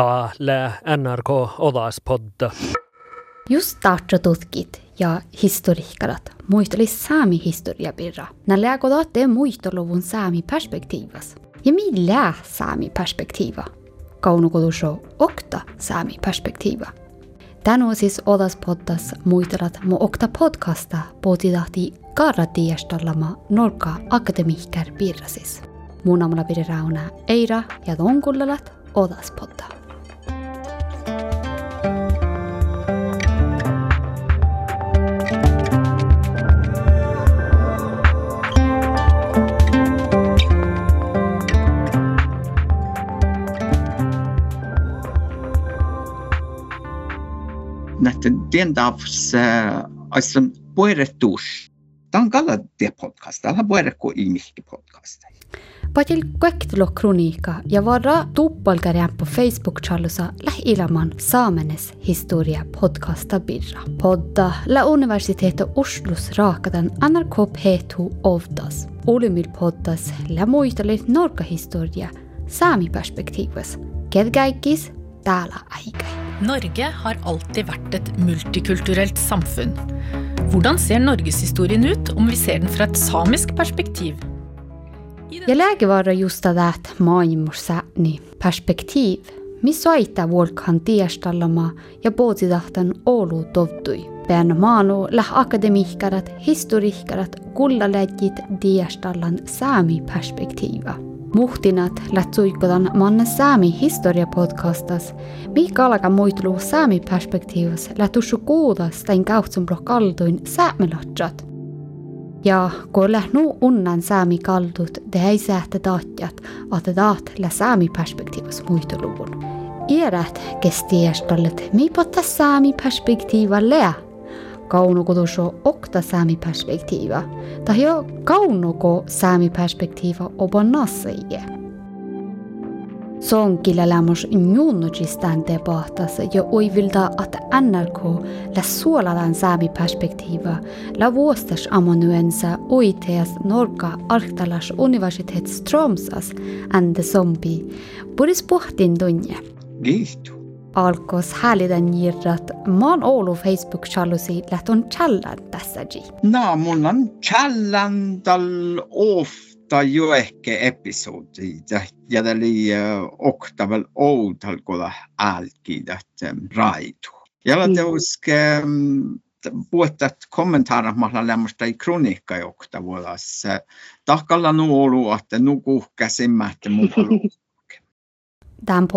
Täällä NRK Odaspodda. Just startatutkit ja historiikkarat muisteli saami historiapirra. Nä lääkodaatte muistoluvun saami perspektiivas. Ja millä saami perspektiiva? Kaunukoduso okta saami perspektiiva. Tän siis Odaspoddas muistelat mu okta podcasta potidahti karratiestallama Norka Akademihkär pirrasis. Mun amalla pidi rauna Eira ja tonkullalat Odaspodda. Dendavs aslan pueretuş. Tan kalla de podcast, alla puerku ilmihki podcast. Padil koektlo kroniika ja varra tuppalkärjään på Facebook-challusa lähi-ilaman saamenes historia podcasta birra. Podda la universiteeto Oslus raakadan anarkop heetu ovdas. Ulimil poddas la muistelit norka historia saami perspektiivas. Ked käikis täällä aikai. Norge har alltid vært et multikulturelt samfunn. Hvordan ser norgeshistorien ut om vi ser den fra et samisk perspektiv? Ja lääkevara just tätä maailmussääni perspektiiv, missä aita volkan tiestallama ja pootidahtan olu tovtui. akademikere maanu läh akademihkarat, historihkarat, kullaläjit tiestallan saami perspektiiva. Muhtinat lätsuikodan manne saami historia podcastas, mikä alkaa muistelu saami perspektiivas lätussu kuudas tain kautsumro kalduin säämelotsat. Ja kun lähnu unnan saami kaldut, det ei sähtä taatjat, että taat lä saami perspektiivas muistoluvun. Iärät kestiestallet, mi potta saami perspektiiva lää. Gaunogodosho okta számi perspektíva. Tahja Gaunogo számi perspektíva oban nassaige. Sonkilla lämmas njunnutistään debattassa ja oivilta, että NRK lä suolalan saami perspektiiva lä vuostas amanuensa oiteas Norka Arktalas universitet Stromsas ande zombi. Puris pohtin tunne. Liittu. Alkos häälidan jirrat maan oulu Facebook chalusi lähtön challan tässä ji. Naamullan challan tal ofta jo ehkä episodi ja täli oktavel outalkola älki raitu. Ja mm. te uske mm, puhutat kommentaara mahla lämmöstä ei kronikka jokta vuodas. Tahkalla nu olu, että nu kuhkäsimmät muhlu. Tämän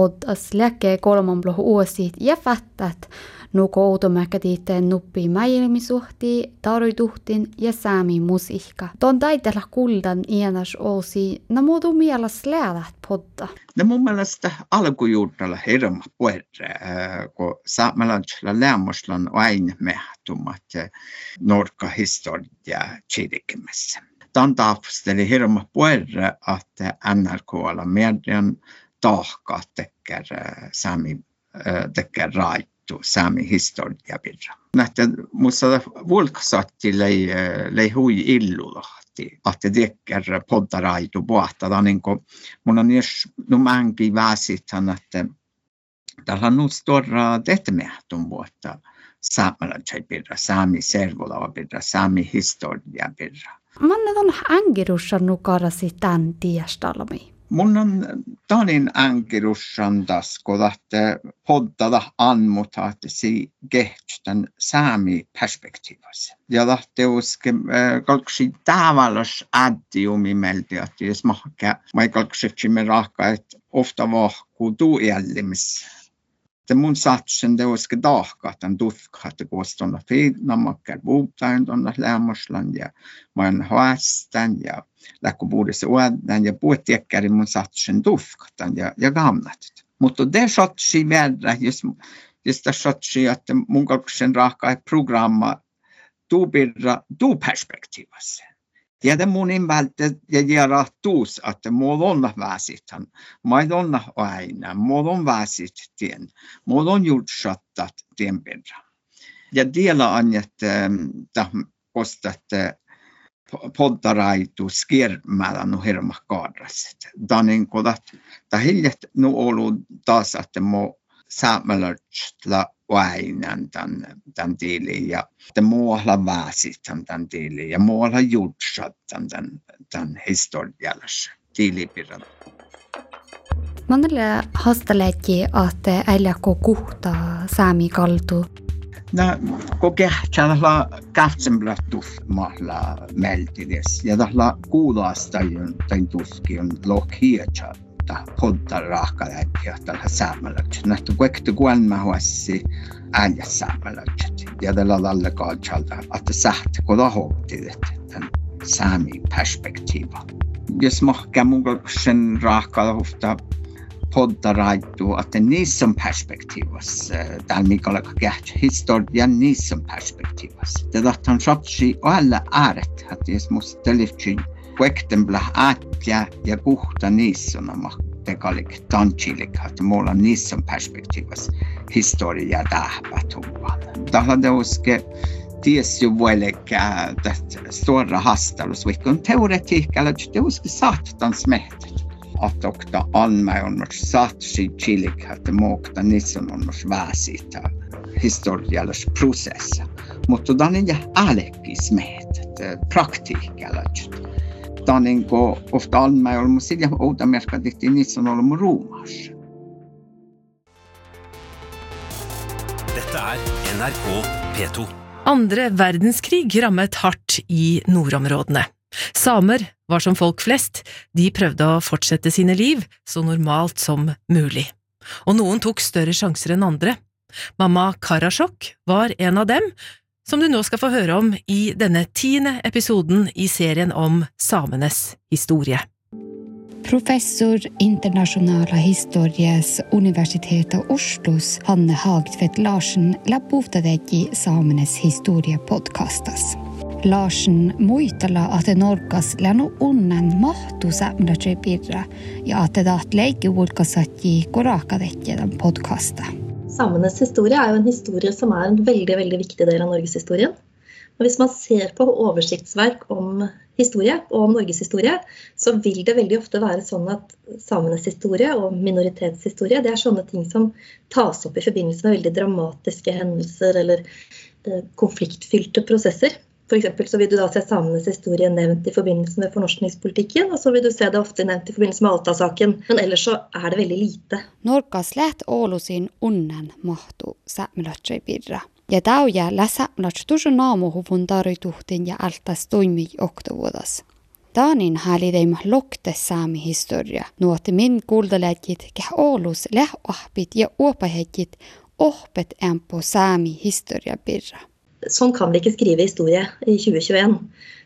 läkee kolman bloh uusit ja fattat nuko automäkätiitteen nuppi mäilmisuhti, taroituhtin ja saami musiikka. Ton taitella kuldan ienas ousi, na muutu mielas läädät podda. No mun mielestä alkujuurtalla hirma puerre, kun saamelaisella lämmöslan aina mehtumat norka historia kirikimessä. Tämän taapasteli hirma puerre, että NRK-ala median tahkaatekär äh, saami äh, tekär raittu saami historia virra. Nähtä musta vulksatti lei, äh, lei hui illulahti, ahti tekär podda raitu puhta. Tämä on niin kuin, mun on jos no mänkin väsithän, että täällä on nyt tuoda tehtämähtön vuotta saamalaisen pirra, saami servolava pirra, saami historia pirra. Manne on ängirussa nukara sitten tiestalmiin. Mun on toinen niin ankilussan taskoda, että poddada anmutaatisi kehtystän saami perspektiivassa. Ja lähtee uske, äh, kalksi tavallos addiumi melti, että jos mahkää, vai kalksi me rahkaa, että ofta vahkuu tuu jäljimis. Että mun satsen te uske tahka, on tutka, että koostonna fiidnamakkel puhtain tuonne lämmöslän ja en haastan ja uuden ja puhuttiekkäri mun satsen tuhkatan ja, ja gamnatit. Mutta det satsi verra, jos, jos det satsi, että mun kalksen ei programma tuu birra tuu perspektiivassa. Tiedä mun invältä ja jäädä tuus, että mulla on väsitän. Mä on aina, mulla on väsit tien. Mulla on jutsattat tien birra. Ja dela on, että tähän postat Poddaraitu kiermällä no herma kaadrasit. Tämä niin kuin, että hiljet nu ollut taas, että mo saamelötsla väinän tämän, tämän tiiliin ja että muualla väsitän tämän tiiliin ja muualla jutsat tämän, tämän, tämän historiallisen tiilipirran. Manelle hastaleetti, että äiläkko kuhtaa saami kaltuu na ko kehtsa tahla kähtsemplä tuhmahla meltides ja tahla kuulasta tain tuski on lohkietsa ta podda rahka ja tahla saamalakset nähty kuekti kuenma huassi äänjä saamalakset ja tällä lalle kaatsalta että sähti kun lahoptidet tämän saami perspektiiva. Jos mahkää mun sen rahkaa poddaraittu, että niissä on perspektiivassa. Täällä Mikael käht historia niissä on perspektiivassa. Tätä on sotsi alla ääret, että jos musta liftsin kuektenbla äätjä ja kuhta niissä on tegalik tantsilik, että mulla on niissä on perspektiivassa historia tähpätuvan. Tällä teuske ties ju vuolekä tästä stora hastalus, vaikka on teoretiikalla, että teuske saattan smehtet atokta anmäonnus satsi chilik mokta muokta nisson onnus väsitä historiallis prosessa. Mutta tämä on älykkis meitä, praktiikalla. Tämä on niin ofta anmäonnut, mutta sillä outa merkatihti nisson ollut ruumas. Dette er NRK P2. Andre verdenskrig rammet hardt i nordområdene. Samer var som folk flest, de prøvde å fortsette sine liv så normalt som mulig. Og noen tok større sjanser enn andre. Mamma Karasjok var en av dem, som du nå skal få høre om i denne tiende episoden i serien om samenes historie. Professor internasjonale histories Universitetet Oslos Hanne Hagtvedt Larsen la i samenes historie podkastas. Larsen muistella, että Norkas länu unnen mahtu sämrätse pirra ja että taht leikivulkasatji korakadetje den podcasta. Samenes historie er jo en historie som er en veldig veldig viktig del av norgeshistorien. Og hvis man ser på oversiktsverk om historie og om norgeshistorie, så vil det veldig ofte være sånn at samenes historie og minoritetshistorie det er sånne ting som tas opp i forbindelse med veldig dramatiske hendelser eller eh, konfliktfylte prosesser. F.eks. så vil du da se samenes historie nevnt i forbindelse med fornorskningspolitikken, og så vil du se det ofte nevnt i forbindelse med Alta-saken. Men ellers så er det veldig lite. Norkas läht Oulusin unnen mahtu saamelatsai pirra. Ja tauja lä saamelats tusu naamuhuvun tarituhtin ja altas toimi oktovuodas. Taanin hääli teima loktes saami historia. Nuotti min kuuldaläkit käh Oulus lähahpit ja uopahekit ohpet ämpo saami historia pirra. Sånn kan vi ikke skrive historie i 2021.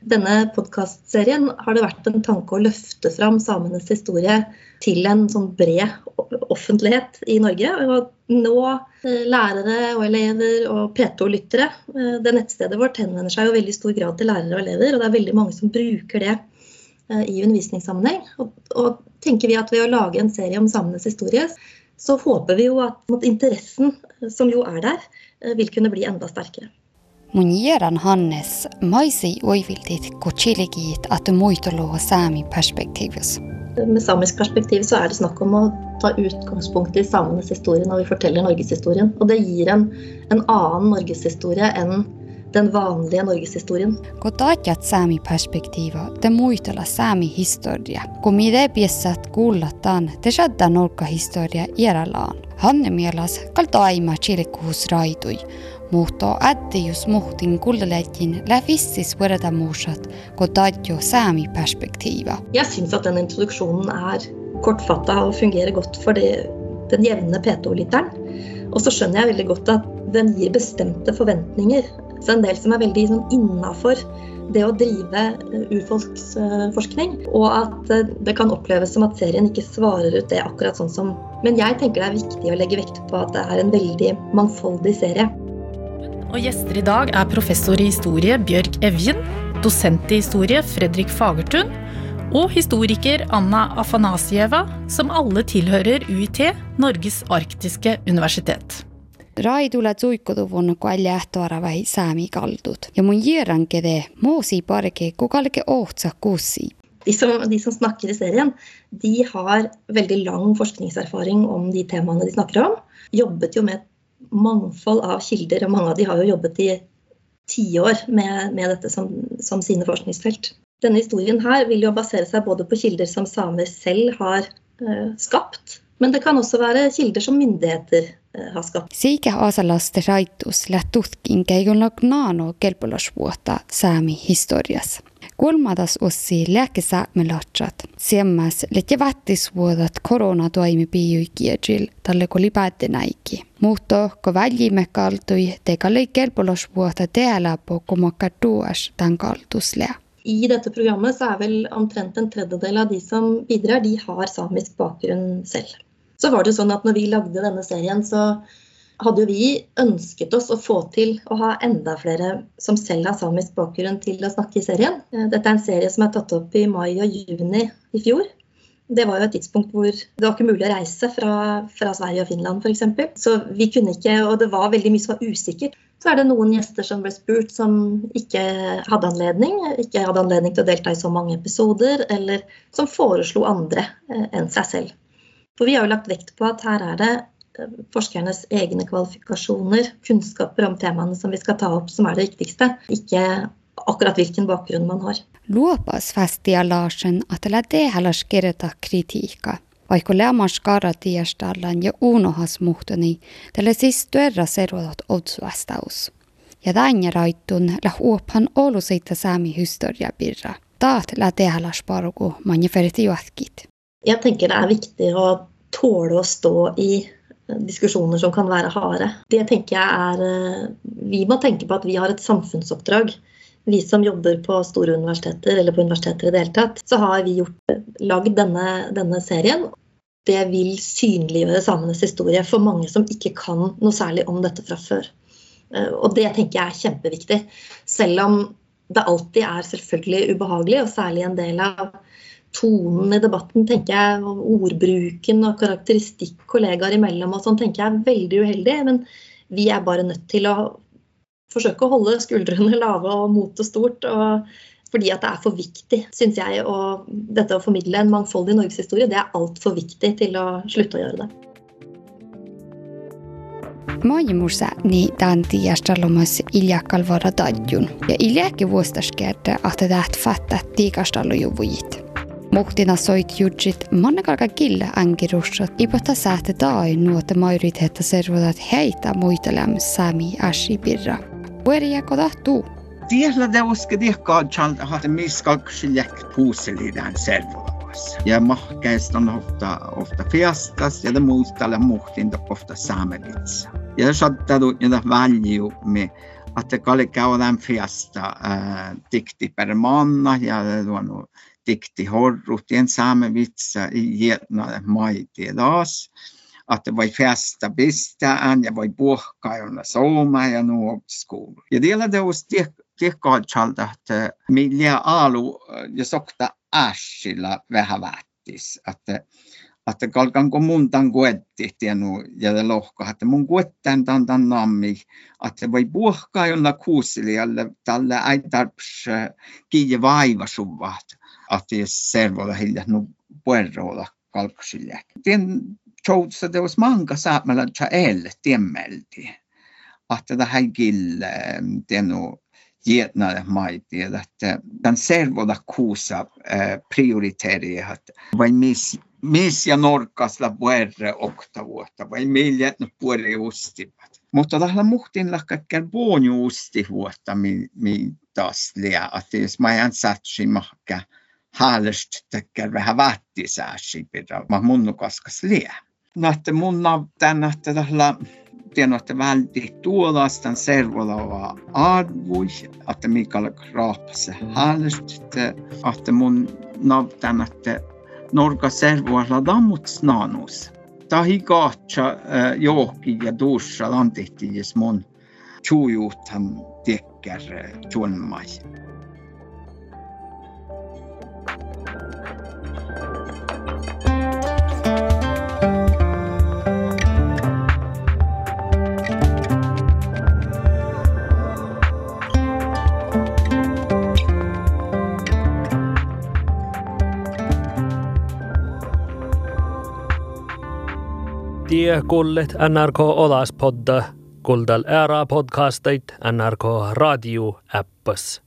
Denne podkastserien har det vært en tanke å løfte fram samenes historie til en sånn bred offentlighet i Norge. Og nå eh, lærere og elever og P2-lyttere. Eh, det nettstedet vårt henvender seg jo veldig stor grad til lærere og elever, og det er veldig mange som bruker det eh, i undervisningssammenheng. Og, og tenker vi at ved å lage en serie om samenes historie, så håper vi jo at interessen, som jo er der, vil kunne bli enda sterkere. Munjeran Hannes maisi oiviltit kochiligit at muitoloa saami perspektivus. Med samisk perspektiv så er det snakk om å ta utgangspunkt i samenes historie når vi forteller norgeshistorien. Og det gir en, en annen norgeshistorie enn den vanlige norgeshistorien. Kun taatjat det det te muistella saami historia. Kun mide piessat kuullataan, te shadda nurkka historia ieralaan. Hanne mielas kalta aima chilikuhus raitui mutta ättius muhtin kullelekin läfissis võrdamusat kun tadjo saami perspektiiva. Jeg syns at den introduksjonen er kortfatta og fungerer godt for det, den jevne P2-lytteren. Og så skjønner jeg veldig godt at den gir bestemte forventninger. Så en del som er veldig sånn innafor det å drive eh, urfolksforskning. Og at eh, det kan oppleves som at serien ikke svarer ut det akkurat sånn som Men jeg tenker det er viktig å legge vekt på at det er en veldig mangfoldig serie. Og gjester i dag er professor i historie Bjørg Evjen, dosent i historie Fredrik Fagertun og historiker Anna Afanasieva, som alle tilhører UiT, Norges arktiske universitet. Raidula tsuikkoduvun kualja ähtoara vai saami kaldut. Ja mun jirankede moosi parke kukalke ohtsa kussi. De som, de som snakker i serien, de har veldig lang forskningserfaring om de temaene de snakker om. Jobbet jo med mangfold av kilder, og mange av de har jo jobbet i tiår med, med dette som, som sine forskningsfelt. Denne historien her vil jo basere seg både på kilder som samer selv har eh, skapt, men det kan også være kilder som myndigheter eh, har skapt. Siike Aasalaste raitus lähtutkin keikonlok naano kelpolasvuotta saami historias. Kolmadas ossi lääkesaamelatsat. Semmas letje vattisvuodat korona toimi piijuikiedjil talle koli päättenäiki. Muutto kun väljimme kaltui tekalle kelpolasvuotta teälä på komakka tuas tämän kaltuslea. I dette programmet så er vel omtrent en tredjedel av de som bidrar, de har samisk bakgrunn selv. Så var det sånn at når vi lagde denne serien, så hadde vi ønsket oss å få til å ha enda flere som selv har samisk bakgrunn til å snakke i serien. Dette er en serie som er tatt opp i mai og juni i fjor. Det var jo et tidspunkt hvor det var ikke mulig å reise fra, fra Sverige og Finland f.eks. Så vi kunne ikke, og det var veldig mye som var usikkert. Så er det noen gjester som ble spurt som ikke hadde anledning, ikke hadde anledning til å delta i så mange episoder, eller som foreslo andre eh, enn seg selv. For vi har jo lagt vekt på at her er det eh, forskernes egne kvalifikasjoner, kunnskaper om temaene som vi skal ta opp, som er det viktigste. Ikke akkurat hvilken bakgrunn man har. Luopas festia Larsen tehdä kirjoita kritiikkaa. Vaikka lämmas karatiastallan ja unohas muhtoni, tälle siis työllä seruotot otsuvastaus. Ja tänne raittun lä uophan olu siitä saami historia birra. Taat lä tehdä sparku manjeferti juotkit. Jeg tenker det er viktig å tåle å stå i diskusjoner som kan være harde. Det tenker jeg er eh, Vi må tenke på at vi har et samfunnsoppdrag. Vi som jobber på store universiteter eller på universiteter i det hele tatt, så har vi lagd denne, denne serien. Det vil synliggjøre samenes historie for mange som ikke kan noe særlig om dette fra før. Eh, og det tenker jeg er kjempeviktig. Selv om det alltid er selvfølgelig ubehagelig, og særlig en del av tonen i debatten, tenker jeg, og ordbruken og karakteristikk kollegaer imellom og sånn, tenker jeg er veldig uheldig. Men vi er bare nødt til å forsøke å holde skuldrene lave og motet stort. og fordi at det er for viktig, syns jeg. Og dette å formidle en mangfoldig norgeshistorie, det er altfor viktig til å slutte å gjøre det. Maailmassa niin tämän tiedostelumassa iljakalvara tajun. Ja iljakin vuostaskerta, että täät fattaa tiikastalujuvujit. Muhtina soit judgit mannakarka killä ankirussat. Ipota säätä tai nuota mairithetta servodat heitä muitelem sami ashibirra. Pueria kodahtuu. Tiellä deuske diekkaan chalta hatte miskaksi läkt puuselidään servotas. Ja mahkeista on ofta, ofta fiastas ja muistalla muhtin ofta saamelitsa. Ja jos ja niitä väljyä, että det käydään lika äh, tikti per månad. Ja, tuonut dikti horrutien saamevitsa i getna maiti das. Att var festa bistään ja voi puhkaa jolla sooma ja nuo skoulu. Ja vielä deus tiekkaatsalta, että millä alu ja sokta ässillä vähän vättis. Että että kalkanko mun tämän kuetti tienu ja lohka, että mun kuettään tämän tämän nammi, että voi puhkaa jolla kuusilijalle tälle ei tarps kiinni vaiva suvat, Ati sen voi hilja no puerroida kalkosiljak. Tien choutsa teos manka saamalla cha elle tiemmelti. Ahta tähän det tenu jätnare maiti, että tämän servoda kuusa prioriteri att vai missä missä ja norkas norkasla puerre oktavuotta, vai miljet no puerre ustivat. Mutta tällä muhtin lakkakken usti vuotta, mi, mi taas liä, että jos mä en satsi mahkaa haalast tekkeen vähän vaattisaa siipidä, mä munnu kaskas liä. Nähtä munna tänne tällä että vähän tuolastan servolavaa arvui, että Mikael Kraapse haalast, että mun nav että norka servoilla damut snanus. Tahi kaatsa johki ja duussa lantehtiin mun suujuuthan tekkär tuonmais. kuullet NRK Olas podda, kuuldel ära podcastit NRK raadio äppas